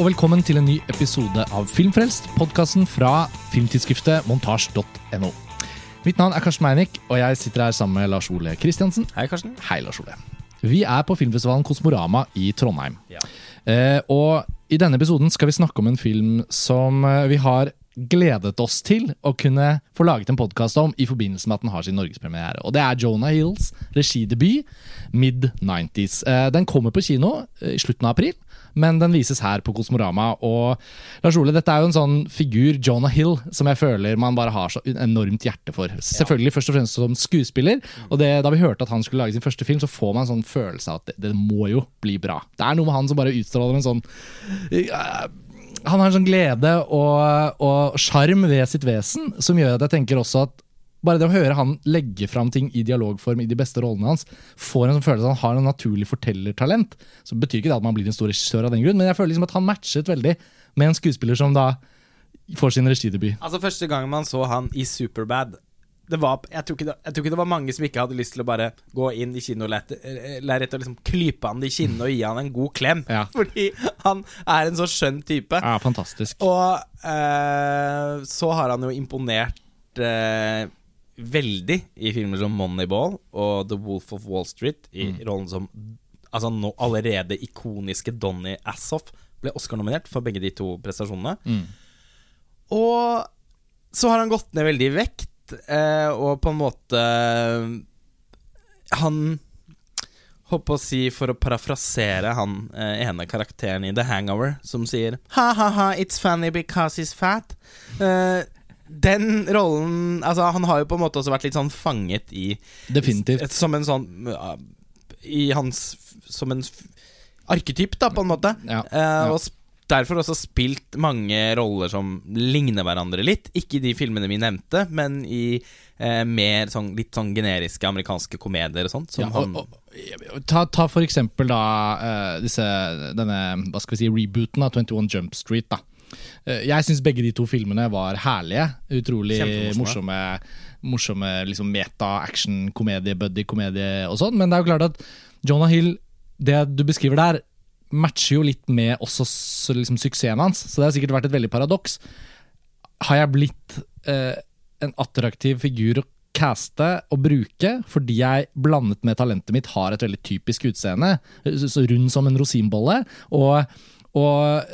og velkommen til en ny episode av Filmfrelst, podkasten fra filmtidsskriftet montasj.no. Mitt navn er Karsten Meinick, og jeg sitter her sammen med Lars Ole Kristiansen. Hei, Karsten. Hei, Lars Ole. Vi er på filmfestivalen Kosmorama i Trondheim. Ja. Eh, og i denne episoden skal vi snakke om en film som eh, vi har gledet oss til å kunne få laget en podkast om i forbindelse med at den har sin norgespremiere. Og det er Jonah Hills regidebut, mid-90s. Eh, den kommer på kino eh, i slutten av april. Men den vises her på Kosmorama. Og Lars Ole, dette er jo en sånn figur, Jonah Hill, som jeg føler man bare har så enormt hjerte for. Selvfølgelig først og fremst som skuespiller. Og det, da vi hørte at han skulle lage sin første film, så får man en sånn følelse av at det, det må jo bli bra. Det er noe med han som bare utstråler en sånn uh, han har en sånn glede og sjarm ved sitt vesen som gjør at jeg tenker også at bare det å høre han legge fram ting i dialogform i de beste rollene hans, får en som følelse at han har en naturlig fortellertalent. Så betyr ikke det at man blir en stor regissør av den grunn, men jeg føler liksom at han matchet veldig med en skuespiller som da får sin regidebut. Altså Første gang man så han i Superbad det var, jeg, tror det, jeg, tror ikke det, var mange som ikke hadde lyst til å bare gå inn i kinolerretet og liksom klype han i kinnet og gi han en god klem. Ja. Fordi han er en så skjønn type. Ja, fantastisk Og eh, så har han jo imponert eh, veldig i filmer som Moneyball og The Wolf of Wall Street, i mm. rollen som altså nå allerede ikoniske Donny Assoff. Ble Oscar-nominert for begge de to prestasjonene. Mm. Og så har han gått ned veldig i vekt eh, og på en måte Han Håper å si, for å parafrasere han eh, ene karakteren i The Hangover, som sier Ha-ha-ha, it's funny because he's fat. Eh, den rollen Altså, han har jo på en måte også vært litt sånn fanget i Definitivt. Som en sånn I hans Som en arketyp, da, på en måte. Ja, eh, ja. Og derfor også spilt mange roller som ligner hverandre litt. Ikke i de filmene vi nevnte, men i eh, mer sånn, litt sånn generiske amerikanske komedier og sånt. Ja, og, og, ta, ta, for eksempel da uh, disse, denne hva skal vi si, rebooten av 21 Jump Street. da Jeg syns begge de to filmene var herlige. Utrolig morsomme. Morsomme liksom meta-action, komedie, buddy-komedie og sånn. Men det er jo klart at Jonah Hill, det du beskriver der, matcher jo litt med også liksom, suksessen hans, så det har sikkert vært et veldig paradoks. Har jeg blitt eh, en attraktiv figur å caste og bruke fordi jeg blandet med talentet mitt har et veldig typisk utseende, så rund som en rosinbolle, og og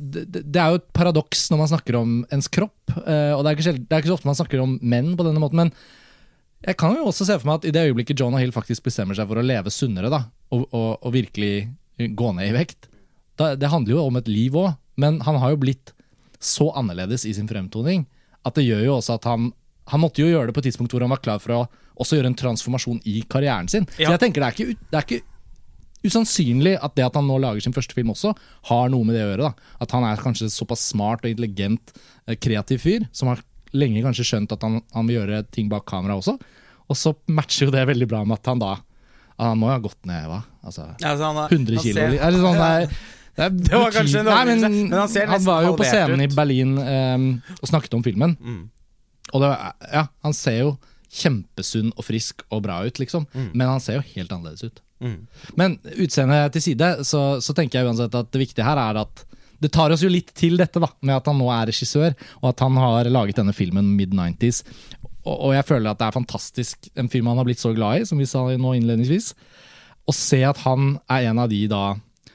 det, det, er jo et paradoks når man snakker om ens kropp. Eh, og det er, ikke, det er ikke så ofte man snakker om menn på denne måten, men jeg kan jo også se for meg at i det øyeblikket Jonah Hill faktisk bestemmer seg for å leve sunnere, da, og, og, og virkelig gå ned i vekt. Det handler jo om et liv òg, men han har jo blitt så annerledes i sin fremtoning at det gjør jo også at han Han måtte jo gjøre det på et tidspunkt hvor han var klar for å også gjøre en transformasjon i karrieren sin. Ja. Så jeg tenker det er, ikke, det er ikke usannsynlig at det at han nå lager sin første film også, har noe med det å gjøre. da. At han er kanskje såpass smart og intelligent, kreativ fyr, som har lenge kanskje skjønt at han, han vil gjøre ting bak kamera også. Og så matcher jo det veldig bra med at han da han må jo ha gått ned hva? Altså, ja, han har, 100 kilo? Ser, er det, sånn, det, er, det, det var kanskje Nei, men, men han, han, var jo på scenen ut. i Berlin um, og snakket om filmen. Mm. Og det, ja, han ser jo kjempesunn og frisk og bra ut, liksom. Mm. Men han ser jo helt annerledes ut. Mm. Men utseendet til side, så, så, tenker jeg uansett at det viktige her er at det tar oss jo litt til dette, da, med at han nå er regissør, og at han har laget denne filmen mid-90s. Og, og, jeg føler at det er fantastisk, en film han har blitt så glad i, som vi sa nå innledningsvis. Å se at han er en av de da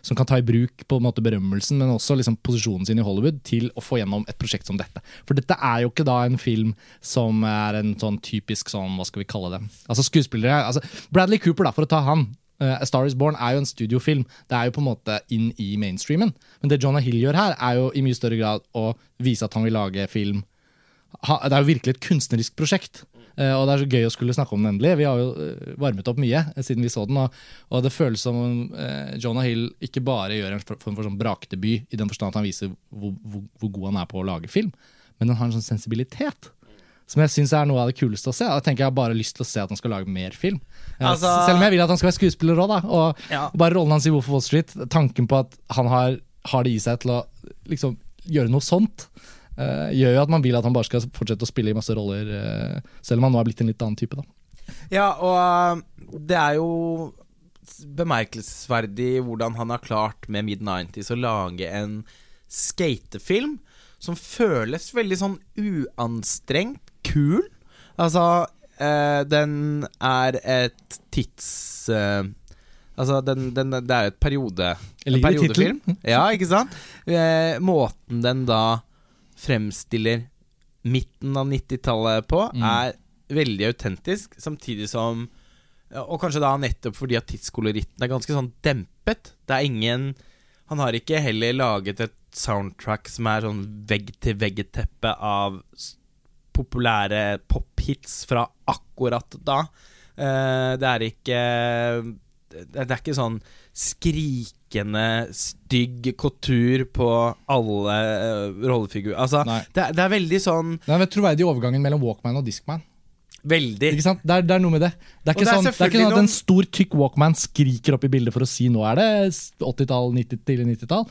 som kan ta i bruk på en måte berømmelsen, men også liksom posisjonen sin i Hollywood til å få gjennom et prosjekt som dette. For dette er jo ikke da en film som er en sånn typisk sånn, hva skal vi kalle det Altså skuespillere altså Bradley Cooper, da, for å ta han. Uh, A Star Is Born er jo en studiofilm. Det er jo på en måte inn i mainstreamen. Men det Jonah Hill gjør her, er jo i mye større grad å vise at han vil lage film ha, Det er jo virkelig et kunstnerisk prosjekt. Uh, og det er så gøy å skulle snakke om den endelig. Vi har jo uh, varmet opp mye siden vi så den. Og, og det føles som om Jonah Hill ikke bare gjør en form for, for sånn brakdebut, i den forstand at han viser hvor, hvor, hvor, god han er på å lage film, men han har en sånn sensibilitet. Som jeg syns er noe av det kuleste å se. Da tenker jeg bare lyst til å se at han skal lage mer film. Altså, Selv om jeg vil at han skal være skuespiller òg, og, ja. bare rollen hans i Wolf of Wall Street. Tanken på at han har, har det i seg til å liksom, gjøre noe sånt. Uh, gjør jo at man vil at han bare skal fortsette å spille i masse roller, uh, selv om han nå er blitt en litt annen type. da. Ja, og det er jo bemerkelsesverdig hvordan han har klart med mid-90s å lage en skatefilm som føles veldig sånn uanstrengt kul. Altså, eh, den er et tids... Uh, altså, den, den, det er jo et periode... en periodefilm. Ja, ikke sant? Uh, måten den da fremstiller midten av 90-tallet på, Mm. er veldig autentisk, samtidig som Og kanskje da nettopp fordi at tidskoloritten er ganske sånn dempet. Det er ingen Han har ikke heller laget et soundtrack som er sånn vegg-til-vegg-teppe av populære pophits fra akkurat da. Eh, det er ikke det er ikke sånn skrikende, stygg kultur på alle uh, rollefigurer. Altså, det, det er veldig sånn Det er troverdig overgangen mellom Walkman og Discman. Veldig. Ikke sant? Det er, det er noe med det. Det er ikke, det er sånn, det er ikke sånn at en stor, tykk Walkman skriker opp i bildet for å si nå er det 80-tall, 90, tidlig 90-tall.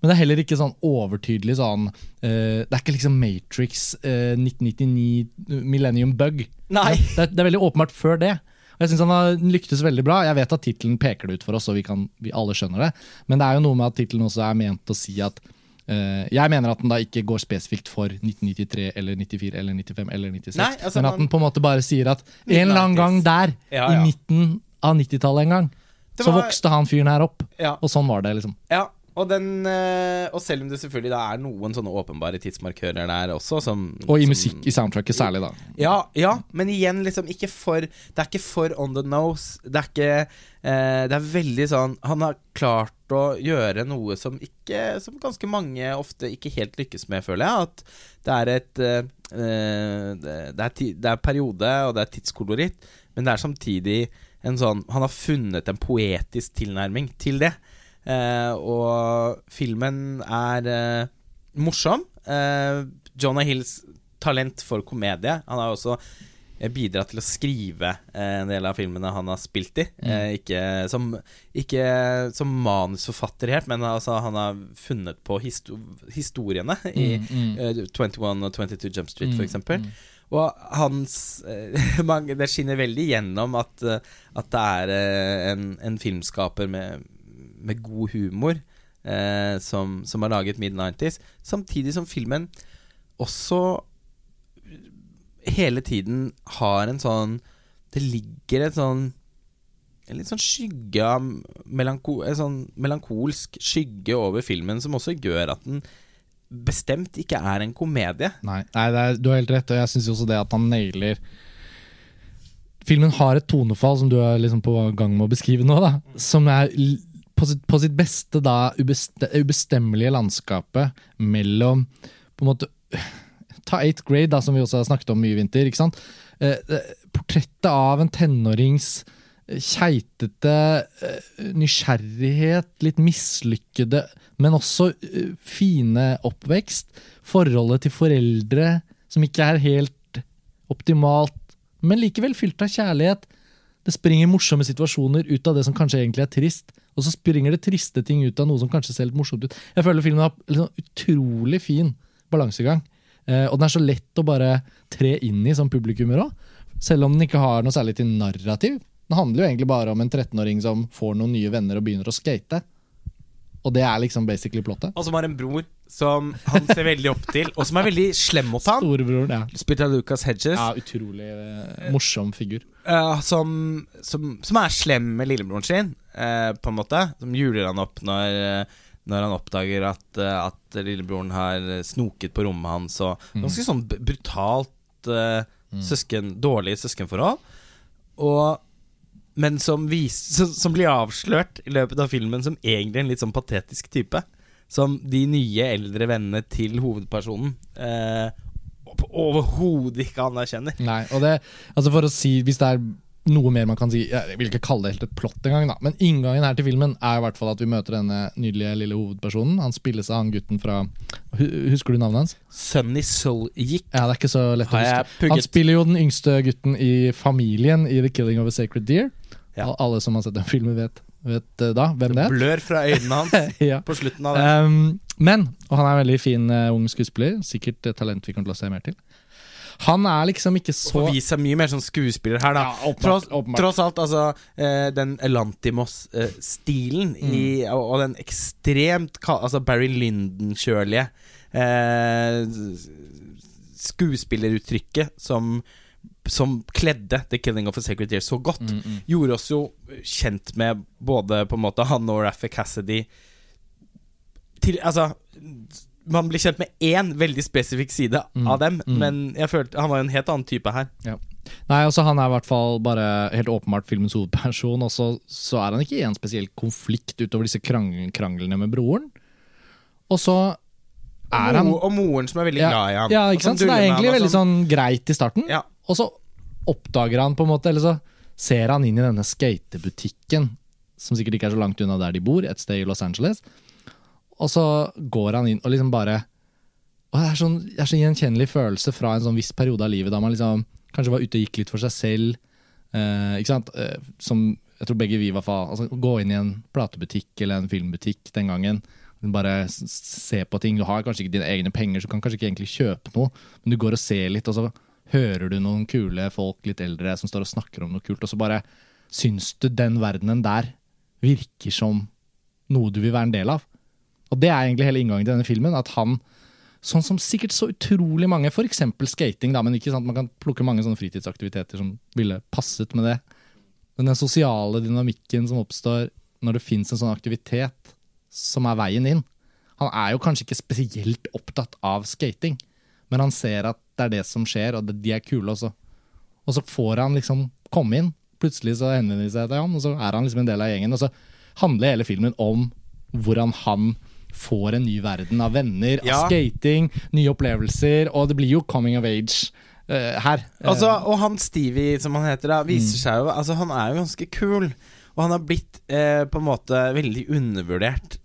Men det er heller ikke sånn overtydelig sånn eh, Det er ikke liksom Matrix, eh, 1999, Millennium Bug. Nei. Det er, det er veldig åpenbart før det. Og jeg synes han har lyktes veldig bra. Jeg vet at tittelen peker det ut for oss, og vi, kan, vi alle skjønner det. Men det er jo noe med at tittelen også er ment å si at eh, Jeg mener at den da ikke går spesifikt for 1993 eller 94 eller 95 eller 96. Nei, altså, men at den på en måte bare sier at en eller annen gang der, Ja, i midten av 90-tallet en gang, var, så vokste han fyren her opp. Ja. Og sånn var det, liksom. Ja, og, den, eh, og selv om det selvfølgelig da er noen sånne åpenbare tidsmarkører der også, som Og i som- musikk, i soundtracket særlig, da. Ja, ja, men igjen liksom ikke for Det er ikke for on the nose. Det er ikke eh, Det er veldig sånn Han har klart å gjøre noe som ikke Som ganske mange ofte ikke helt lykkes med, føler jeg. At det er et eh, eh, det, det, er ti, det er periode, og det er tidskoloritt, men det er samtidig en sånn Han har funnet en poetisk tilnærming til det. Eh, og filmen er eh, morsom. Eh, Jonah Hills talent for komedie. Han har også bidratt til å skrive en del av filmene han har spilt i. Eh, ikke, som, ikke som manusforfatter helt, men altså, han har funnet på histo historiene i Mm, mm. eh, 21 og 22 Jump Street, Mm, eksempel. mm. Og hans Det skinner veldig gjennom at, at det er en, en filmskaper med, med god humor eh, som, som har laget Mid-90s. Samtidig som filmen også hele tiden har en sånn Det ligger et sånn En litt sånn skygge av melanko, En sånn melankolsk skygge over filmen som også gjør at den bestemt ikke er en komedie. Nei, nei er, du har helt rett, og jeg syns også det at han nailer Filmen har et tonefall som du er liksom på gang med å beskrive nå, da, som er på sitt, på sitt beste da ubeste, ubestemmelige landskapet mellom på en måte Ta Eighth Grade, da, som vi også har snakket om mye i vinter. ikke sant? Eh, eh, portrettet av en tenårings eh, keitete eh, nysgjerrighet, litt mislykkede, men også fine oppvekst. Forholdet til foreldre som ikke er helt optimalt, men likevel fylt av kjærlighet. Det springer morsomme situasjoner ut av det som kanskje egentlig er trist, og så springer det triste ting ut av noe som kanskje ser litt morsomt ut. Jeg føler filmen har liksom utrolig fin balansegang. Eh, og den er så lett å bare tre inn i som publikummer òg. Selv om den ikke har noe særlig til narrativ. Den handler jo egentlig bare om en 13-åring som får noen nye venner og begynner å skate. Og det er liksom basically plottet. Og som har en bror som han ser veldig opp til, og som er veldig slem mot han. Storebroren, ja. Spilt av Lucas Hedges. ja utrolig eh, morsom figur. Uh, som, som, som er slem med lillebroren sin, uh, på en måte. Som juler han opp når, eh, når han oppdager at, uh, at lillebroren har snoket på rommet hans. Og ganske sånn brutalt eh, søsken, dårlig søskenforhold. Og men som, vis, som, som blir avslørt i løpet av filmen som egentlig en litt sånn patetisk type. Som de nye, eldre vennene til hovedpersonen eh, overhodet ikke anerkjenner. Nei, og det, altså for å si, hvis det er noe mer man kan si Jeg vil ikke kalle det helt et plott engang, da. Men inngangen her til filmen er i hvert fall at vi møter denne nydelige lille hovedpersonen. Han spilles av han gutten fra Husker du navnet hans? Sunny Soul-gikk. Ja, det er ikke så lett å huske. Han spiller jo den yngste gutten i familien i The Killing of a Sacred Deer. Ja. Alle som har sett den filmen, vet, vet eh, da hvem det er. Blør fra øynene hans ja. på slutten av det. Um, men, og han er en veldig fin uh, ung skuespiller, sikkert et talent vi kommer til å se mer til. Han er liksom ikke Så Og vist seg mye mer som skuespiller her, da. Ja, oppmatt, tross, åpenbart. tross alt, altså eh, Den Elantimos-stilen Mm. og, og den ekstremt Altså Barry Lyndon-kjølige eh, skuespilleruttrykket som som kledde The Killing of a Secretary så godt, Mm, mm. gjorde oss jo kjent med både på en måte han og Raffi Cassidy til, Altså Man blir kjent med én veldig spesifikk side Mm, av dem, mm. men jeg følte han var jo en helt annen type her. Nei, altså Han er i hvert fall bare helt åpenbart filmens hovedperson, og så, så er han ikke i en spesiell konflikt utover disse krang kranglene med broren. Og så er han og moren som er veldig ja, glad i ham. ja, ikke sant? Så det er egentlig veldig sånn greit i starten, Ja. og så oppdager han på en måte Eller så ser han inn i denne skatebutikken, som sikkert ikke er så langt unna der de bor, et sted i Los Angeles. Og så går han inn og liksom bare og det er sånn det er så gjenkjennelig følelse fra en sånn viss periode av livet da man liksom kanskje var ute og gikk litt for seg selv. Eh, ikke sant? Eh, som jeg tror begge vi var fa altså, Gå inn i en platebutikk eller en filmbutikk den gangen. Bare s- s- se på ting. Du har kanskje ikke dine egne penger, så du kan kanskje ikke egentlig kjøpe noe, men du går og ser litt, og så hører du noen kule folk, litt eldre, som står og snakker om noe kult, og så bare syns du den verdenen der virker som noe du vil være en del av. Og det er egentlig hele inngangen til denne filmen. At han, sånn som sikkert så utrolig mange, f.eks. skating, da, men ikke sant, man kan plukke mange sånne fritidsaktiviteter som ville passet med det. Men den sosiale dynamikken som oppstår når det fins en sånn aktivitet som er veien inn. Han er jo kanskje ikke spesielt opptatt av skating, men han ser at det er det som skjer, og de er kule også. Og så får han liksom komme inn. Plutselig så henvender de seg til han, og så er han liksom en del av gjengen. Og så handler hele filmen om hvordan han får en ny verden av venner, Ja. av skating, nye opplevelser, og det blir jo coming of age Uh, her. Altså, Eh, og han Stevie, som han heter, da viser seg jo Altså, han er jo ganske kul. Og han har blitt eh, på en måte veldig undervurdert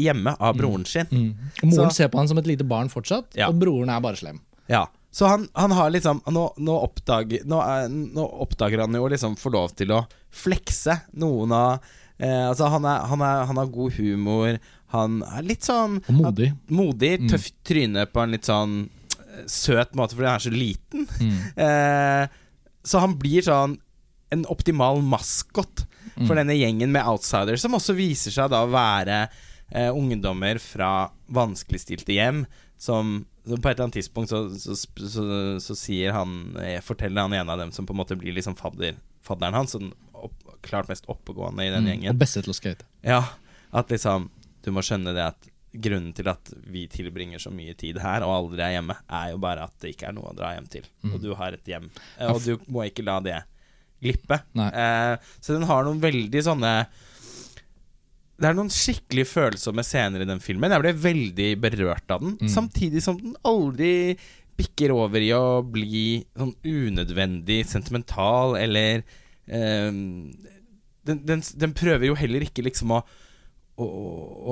hjemme av broren sin. mm. Og Moren så- ser på han som et lite barn fortsatt, Ja. og broren er bare slem. Ja. Så han, han har liksom Nå, nå, oppdager, nå, er, nå oppdager han jo liksom får lov til å flekse noen av eh, Altså, han, er, han, er, han har god humor. Han er litt sånn Og modig. modig, tøft tryne på en litt sånn eh, søt måte, fordi han er så liten. Mm. Eh, så han blir sånn en optimal maskot for denne gjengen med outsiders, som også viser seg da å være eh, ungdommer fra vanskeligstilte hjem, som, som på et eller annet tidspunkt så, så, så, så sier han eh, Forteller han ene av dem som på en måte blir liksom fadder, fadderen hans, den opp, klart mest oppegående i den Mm. gjengen. Og beste til å skate. Ja, at liksom Du må skjønne det at grunnen til at vi tilbringer så mye tid her og aldri er hjemme, er jo bare at det ikke er noe å dra hjem til. Mm. Og du har et hjem. Eh, Og du må ikke la det glippe. Eh, så den har noen veldig sånne Det er noen skikkelig følsomme scener i den filmen. Jeg ble veldig berørt av den. Mm. Samtidig som den aldri bikker over i å bli sånn unødvendig sentimental eller eh, den, den, den prøver jo heller ikke liksom å å,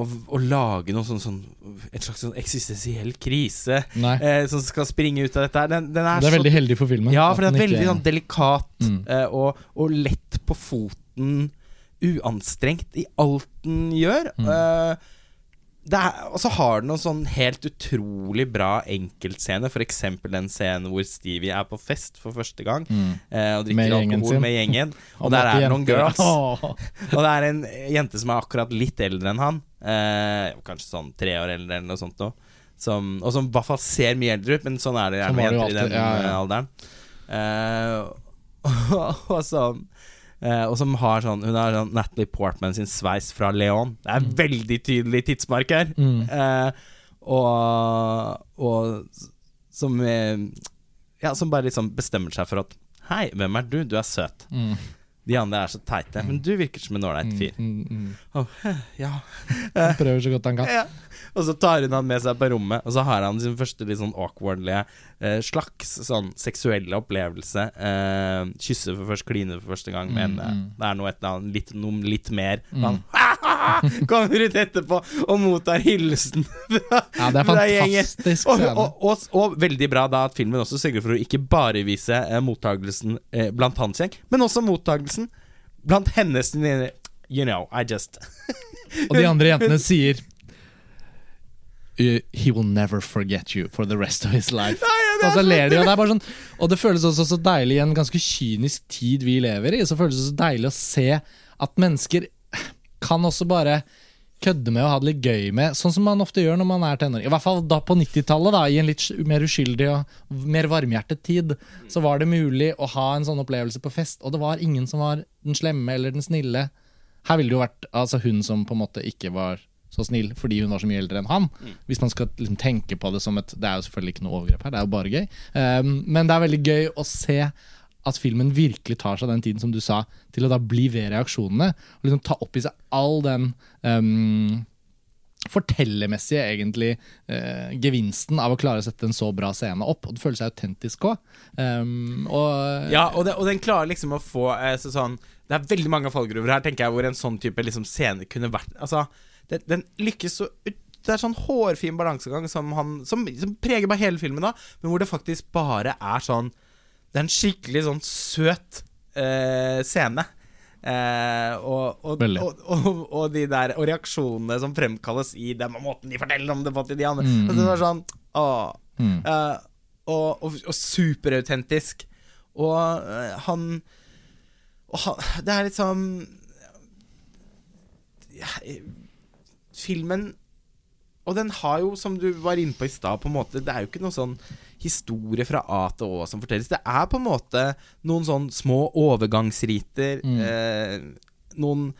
å, å lage noe sånn, sånn Et slags sånn eksistensiell krise eh, som skal springe ut av dette. Den, den er, Det er så veldig heldig for filmen. ja, for det den er veldig sånn delikat Mm. eh, og, og lett på foten, uanstrengt i alt den gjør. Mm. Eh, og så har den noen sånn helt utrolig bra enkeltscene, f.eks. den scenen hvor Stevie er på fest for første gang Mm. eh, og drikker Med alkohol sin. med gjengen. Og, der er det noen girls. Og det er en jente som er akkurat litt eldre enn han. Eh, kanskje sånn tre år eldre eller noe sånt noe. Som, og som i hvert fall ser mye eldre ut, men sånn er det Sånn gjerne med jenter i den ja, ja. eh, alderen. Eh, og, og eh, og som har sånn Hun har sånn Natalie Portman sin sveis fra Leon. Det er veldig tydelig tidsmarker. Mm. Eh, og, og som eh, Ja, som bare liksom bestemmer seg for at Hei, hvem er du? Du er søt. Mm. De andre er så teite, men du virker som en ålreit fyr. Mm, mm, Åh, ja. Han prøver så godt han kan. ja. Og så tar hun han med seg på rommet, og så har han sin første litt sånn awkwardlige eh, slags sånn seksuelle opplevelse. Eh, kysse for først, kline for første gang, men eh, mm. det er noe, et eller annet, litt, noe litt mer. Han kommer ut etterpå og mottar hilsen fra, Ja, det er fantastisk Og, og, og, og veldig bra da at filmen også sørger for å ikke bare vise eh, mottagelsen eh, blant hans gjeng, men også mottagelsen blant hennes You know, I just Og de andre jentene sier He will never forget you for the rest of his life. og så ler de, og det er bare sånn Og det føles også så deilig i en ganske kynisk tid vi lever i. Så føles det så deilig å se at mennesker kan også bare kødde med og ha det litt gøy med, sånn som man ofte gjør når man er tenåring. I hvert fall da på 90-tallet, i en litt mer uskyldig og mer varmhjertet tid, så var det mulig å ha en sånn opplevelse på fest, og det var ingen som var den slemme eller den snille. Her ville det jo vært altså, hun som på en måte ikke var så snill fordi hun var så mye eldre enn han. Hvis man skal liksom, tenke på det som et Det er jo selvfølgelig ikke noe overgrep her, det er jo bare gøy. Um, men det er veldig gøy å se at filmen virkelig tar seg den tiden, som du sa, til å da bli ved reaksjonene. Og liksom ta opp i seg all den um, fortellermessige egentlig uh, gevinsten av å klare å sette en så bra scene opp. Og det føles autentisk òg. Um, og, ja, og, det, og, den klarer liksom å få eh, så sånn Det er veldig mange fallgruver her, tenker jeg, hvor en sånn type liksom, scene kunne vært Altså, det, den lykkes så det er sånn hårfin balansegang som, han, som, som preger bare hele filmen, da men hvor det faktisk bare er sånn det er en skikkelig sånn søt uh, scene. Eh, og, og, og, og, de der Og reaksjonene som fremkalles i den måten de forteller om det på til de andre. Mm, det var sånn mm. eh, Og, og, superautentisk. Og han Og han Det er liksom ja, Filmen Og den har jo, som du var inne på i stad, på en måte Det er jo ikke noe sånn historie fra A til Å som fortelles. Det er på en måte noen sånn små overgangsriter. Mm. Eh, noen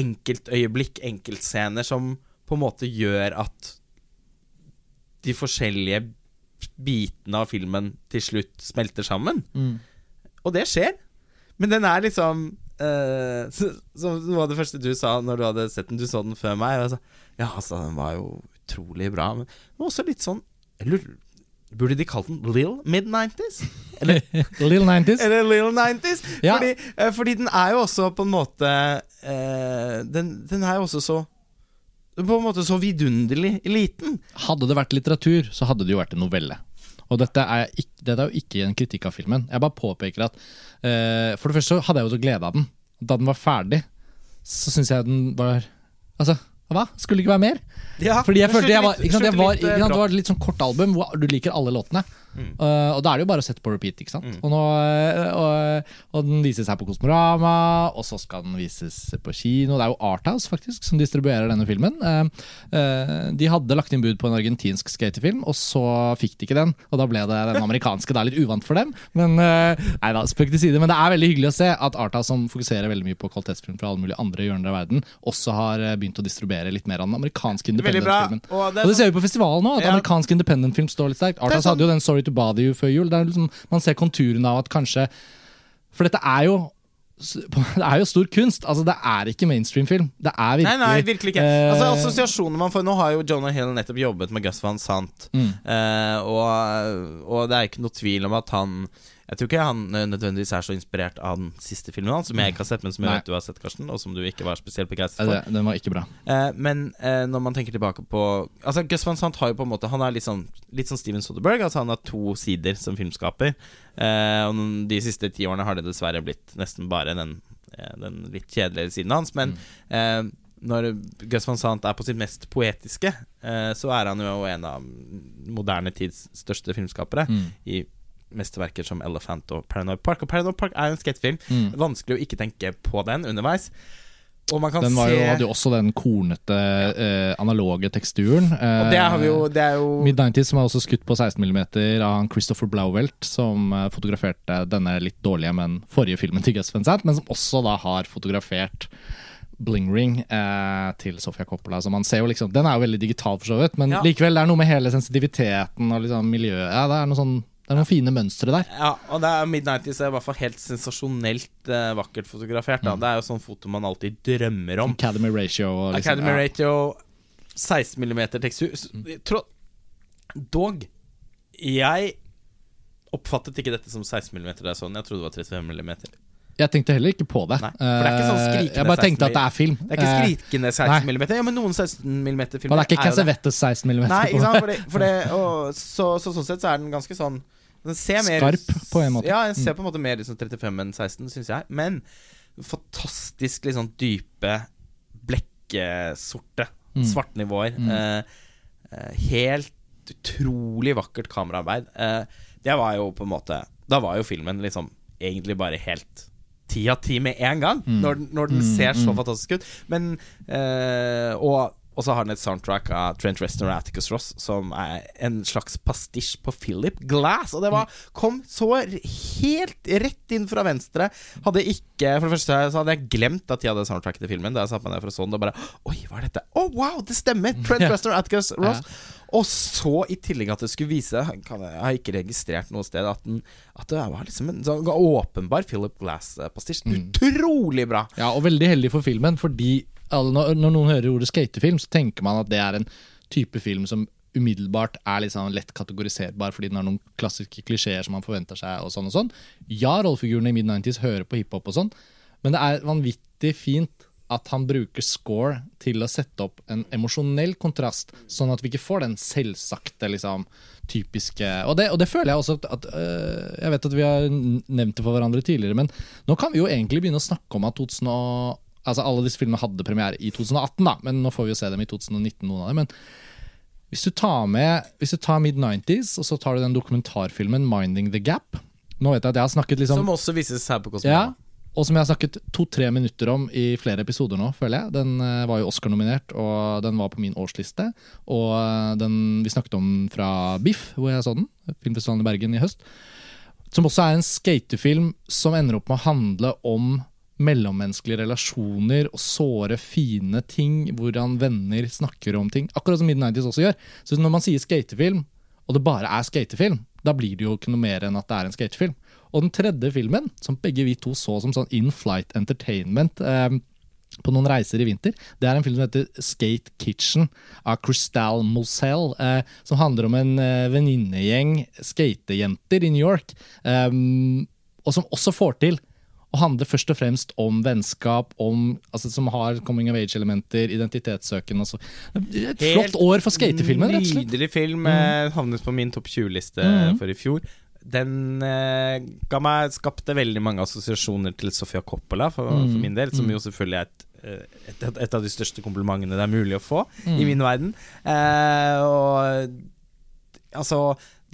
enkeltøyeblikk, enkeltscener, som på en måte gjør at de forskjellige bitene av filmen til slutt smelter sammen. Mm. Og det skjer. Men den er liksom uh, som av det første du sa når du hadde sett den, du så den før meg. Altså, ja, altså, den var jo utrolig bra. Men den var også litt sånn Jeg lurer Burde de kalt den Lill Mid-90s? Eller Lill 90s? Eller Lill 90s ja. fordi, eh, fordi, den er jo også på en måte eh, den, den, er jo også så På en måte så vidunderlig liten. Hadde det vært litteratur, så hadde det jo vært en novelle. Og dette er, ikke, dette er jo ikke en kritikk av filmen. Jeg bare påpeker at uh, For det første så hadde jeg jo så glede av den. Da den var ferdig, så syns jeg den var Altså hva? Skulle det ikke være mer? Ja, Fordi jeg følte jeg var, ikke sant, jeg var, ikke sant, Det var et litt sånn kort album hvor du liker alle låtene. Mm. Uh, og da er det jo bare å sette på repeat. ikke sant? Mm. Og, nå, uh, og, og, den vises her på Kosmorama, og så skal den vises på kino. Det er jo Arthouse faktisk som distribuerer denne filmen. Uh, de hadde lagt inn bud på en argentinsk skatefilm, og så fikk de ikke den. Og da ble det den amerikanske. Det er litt uvant for dem, men nei da, spøk til side. Men det er veldig hyggelig å se at Arthouse, som fokuserer veldig mye på kvalitetsfilm fra alle mulige andre hjørner av verden, også har begynt å distribuere litt mer av den amerikanske independent-filmen. Og, og, det ser vi på festivalen nå, at ja. amerikansk independent-film står litt sterkt. Arthouse hadde jo den Sorry to bother you før jul. Liksom, man ser konturene av at kanskje For dette er jo det er jo stor kunst. altså Det er ikke mainstream-film. Det er virkelig Nei, nei, virkelig ikke. Eh, altså Assosiasjoner man får Nå har jo Jonah Hill nettopp jobbet med Gus Van Sant, mm. eh, og, og, det er ikke noe tvil om at han jeg tror ikke han nødvendigvis er så inspirert av den siste filmen hans, som jeg ikke har sett, men som jeg vet du har sett, Karsten, og som du ikke var spesielt begeistret for. Den var ikke bra. Eh, men eh, når man tenker tilbake på Altså Gus Van Sant har jo på en måte Han er litt sånn, litt sånn Steven Soderberg. Altså Han har to sider som filmskaper. Eh, og de siste ti årene har det dessverre blitt nesten bare den, eh, den litt kjedelige siden hans. Men mm. Eh, når Gus Van Sant er på sitt mest poetiske, eh, så er han jo en av moderne tids største filmskapere. Mm. I mesterverker som Elephant og Paranoid Park. Og Paranoid Park er jo en skatefilm. Mm. Vanskelig å ikke tenke på den underveis. Og man kan den jo, hadde jo også den kornete, ja. eh, analoge teksturen. Eh, og det har vi jo, det er jo Mid-90s som er også skutt på 16 mm av Christopher Blauvelt, som eh, fotograferte denne litt dårlige, men forrige filmen til Gus Van Sant, men som også da har fotografert Bling Ring eh, til Sofia Coppola. Så man ser jo liksom, Den er jo veldig digital, for så vidt, men ja. likevel det er noe med hele sensitiviteten og liksom miljøet. Ja, det er noe sånn det er noen fine mønstre der. Ja, og det er Midnighties er i hvert fall helt sensasjonelt eh, vakkert fotografert. Mm. Det er jo sånn foto man alltid drømmer om. Academy ratio. Liksom, Academy ja. ratio 16 mm tekstur. Mm. Dog, jeg oppfattet ikke dette som 16 mm da jeg så den. Jeg trodde det var 35 mm. Jeg tenkte heller ikke på det. Nei, for det er ikke sånn eh, skrikende Jeg bare tenkte at det er film. Det er ikke eh, skrikende 16 mm. Ja, men noen 16 mm-filmer Og det er ikke Cassavetes 16 mm. Nei, ikke sant? For det, for det, og, så, så, sånn sett så er den ganske sånn den ser mer, Skarp, på en måte. Ja, den ser mm. på en måte mer ut som 35 enn 16, syns jeg. Men fantastisk sånn dype, blekkesorte mm. svartnivåer. Mm. Eh, eh, helt utrolig vakkert kameraarbeid. Eh, det var jo på en måte Da var jo filmen liksom egentlig bare helt ti av ti med en gang, når, den- når den ser så fantastisk ut. Men eh, Og og så har den et soundtrack av Trent Reznor og Atticus Ross, som er en slags pastisj på Philip Glass. Og det var, kom så helt rett inn fra venstre. Hadde ikke For det første så hadde jeg glemt at de hadde soundtracket til filmen. Da jeg satte meg ned for å så den, og bare Oi, hva er dette? Å, wow, det stemmer! Trent Reznor og Atticus Ross. Og så, i tillegg at det skulle vise kan Jeg har ikke registrert noe sted at, den, at det var liksom en sånn åpenbar Philip Glass-pastisj. Utrolig bra! Ja, og veldig heldig for filmen, fordi når, når noen hører ordet skatefilm, så tenker man at det er en type film som umiddelbart er liksom lett kategoriserbar fordi den har noen klassiske klisjeer som man forventer seg. og sånn og sånn. Ja, rollefigurene i mid-90s hører på hiphop og sånn, men det er vanvittig fint at han bruker score til å sette opp en emosjonell kontrast, sånn at vi ikke får den selvsagte, liksom, typiske Og det, og det føler jeg også at, at øh, Jeg vet at vi har nevnt det for hverandre tidligere, men nå kan vi jo egentlig begynne å snakke om at 2000 og, Altså Alle disse filmene hadde premiere i 2018, da, men nå får vi jo se dem i 2019, noen av dem. Men hvis du tar med Hvis du tar mid-90s, og så tar du den dokumentarfilmen 'Minding the Gap' Nå vet jeg at jeg har snakket liksom Som også vises her på ja, Kosmorama. Og som jeg har snakket to-tre minutter om i flere episoder nå, føler jeg. Den eh, var jo Oscar-nominert, og den var på min årsliste. Og eh, den vi snakket om fra Biff, hvor jeg så den, filmfestivalen i Bergen i høst. Som også er en skatefilm som ender opp med å handle om mellommenneskelige relasjoner og såre, fine ting. Hvordan venner snakker om ting. Akkurat som Mid-90s også gjør. Så når man sier skatefilm, og det bare er skatefilm, da blir det jo ikke noe mer enn at det er en skatefilm. Og den tredje filmen, som begge vi to så som sånn in flight entertainment eh, på noen reiser i vinter, det er en film som heter Skate Kitchen av Crystal Moselle, eh, som handler om en eh, venninnegjeng skatejenter i New York, eh, og som også får til å handle først og fremst om vennskap, om, altså, som har coming of age-elementer, identitetssøken og så. Et flott år for skatefilmen, rett og slett. Nydelig film. Mm. Havnet på min topp 20-liste mm. for i fjor. Den eh, ga meg skapte veldig mange assosiasjoner til Sofia Coppola, for, mm. for min del. Som jo selvfølgelig er et, eh, et, et av de største komplimentene det er mulig å få mm. i min verden. Eh, og altså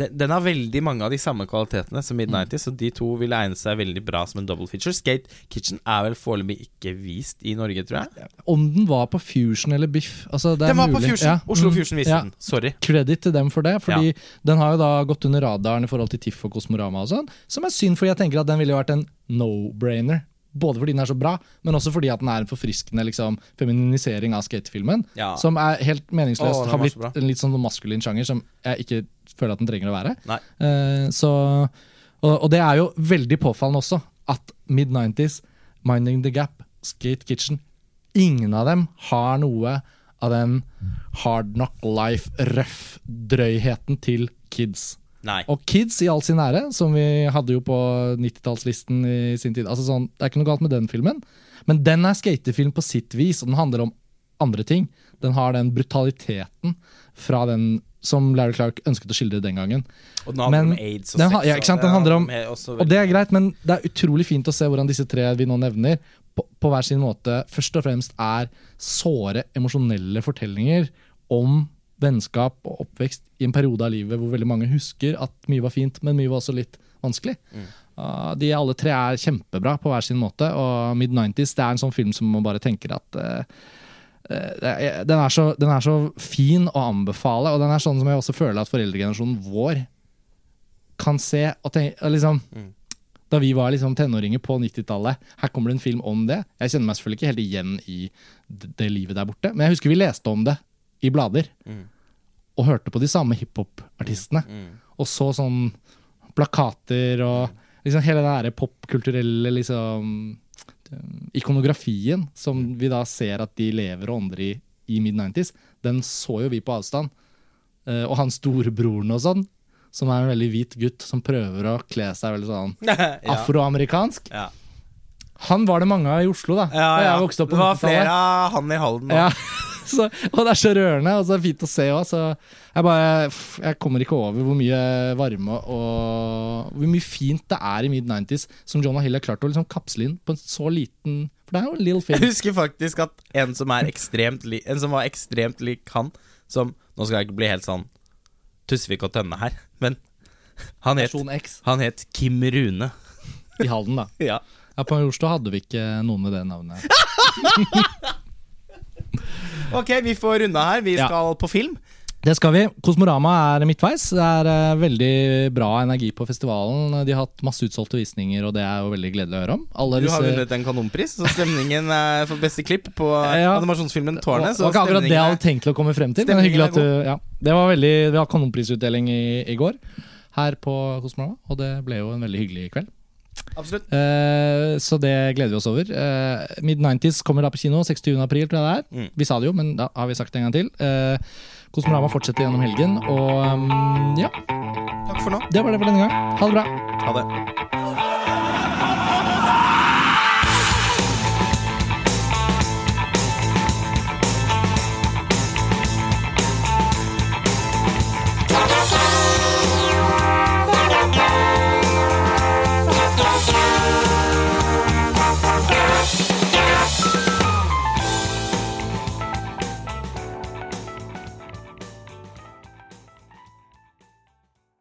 den, den har veldig mange av de samme kvalitetene som Mid-90s, så de to vil egne seg veldig bra som en double feature. Skate Kitchen er vel foreløpig ikke vist i Norge, tror jeg. Om den var på Fusion eller Biff altså, det Den var på. Fusion! Ja. Oslo Mm. Fusion viste Ja. den. Sorry. Kreditt til dem for det, fordi den har jo da gått under radaren i forhold til TIFF og Kosmorama og sånn, som er synd, fordi jeg tenker at den ville vært en no-brainer. Både fordi den er så bra, men også fordi at den er en forfriskende liksom, feminisering av skatefilmen. Ja. Som er helt meningsløst. Åh, har blitt en litt sånn maskulin sjanger som jeg ikke føler at den trenger å være. Eh, så, og, og det er jo veldig påfallende også at mid-90s, Minding the Gap, Skate Kitchen Ingen av dem har noe av den hard knock life-røff-drøyheten til kids. Nei. Og Kids i all sin ære, som vi hadde jo på 90-tallslisten i sin tid. Altså sånn, det er ikke noe galt med den filmen, men den er skatefilm på sitt vis, og den handler om andre ting. Den har den brutaliteten fra den som Larry Clark ønsket å skildre den gangen. Og den handler Men om aids og den sex. ja, ikke sant, den handler om- Og det er greit, men det er utrolig fint å se hvordan disse tre vi nå nevner, på, på hver sin måte først og fremst er såre, emosjonelle fortellinger om vennskap og oppvekst i en periode av livet hvor veldig mange husker at mye var fint, men mye var også litt vanskelig. Uh, de alle tre er kjempebra på hver sin måte, og Mid-90s det er en sånn film som man bare tenker at uh, den, er så, den er så fin å anbefale, og den er sånn som jeg også føler at foreldregenerasjonen vår kan se og tenke, liksom, Da vi var liksom tenåringer på 90-tallet, her kommer det en film om det. Jeg kjenner meg selvfølgelig ikke helt igjen i det, det livet der borte, men jeg husker vi leste om det i blader. Og hørte på de samme hiphop-artistene. Og så sånn plakater og liksom hele den derre popkulturelle liksom ikonografien som vi da ser at de lever og ånder i i mid-90s, den så jo vi på avstand. Eh, og han storebroren og sånn, som er en veldig hvit gutt som prøver å kle seg veldig sånn afroamerikansk. Ja. Han var det mange av i Oslo, da. Ja, ja. jeg vokste opp på det var flere av han i Halden. Ja. så, og det er så rørende, og så er det fint å se òg. Så jeg bare Jeg kommer ikke over hvor mye varme og hvor mye fint det er i mid-90s som Jonah Hill har klart å liksom kapsle inn på en så liten For det er jo en little film. Jeg husker faktisk at en som, er ekstremt li en som var ekstremt lik han som Nå skal jeg ikke bli helt sånn Tusvik og Tønne her, men han het, han het Kim Rune. i Halden, da. Ja. Ja, På Majorstua hadde vi ikke noen med det navnet. Ok, vi får runda her. Vi skal på film. Det skal vi. Kosmorama er midtveis. Det er uh, veldig bra energi på festivalen. De har hatt masse utsolgte visninger, og det er jo veldig gledelig å høre om. Alle Du har disse- vunnet en kanonpris, så stemningen er for beste klipp på Ja. animasjonsfilmen Tårnet. Det var ikke akkurat det jeg hadde tenkt å komme frem til. Men hyggelig at du, ja, det var veldig, Vi har kanonprisutdeling i, i går her på Kosmorama, og det ble jo en veldig hyggelig kveld. Absolutt. Uh, så det gleder vi oss over. Uh, Mid-90s kommer da på kino 26. april, tror jeg det er. Mm. Vi sa det jo, men da har vi sagt det en gang til. Uh, Kosmorama fortsetter gjennom helgen, og um, ja, Takk for nå. det var det for denne gang. Ha det bra. Ha det.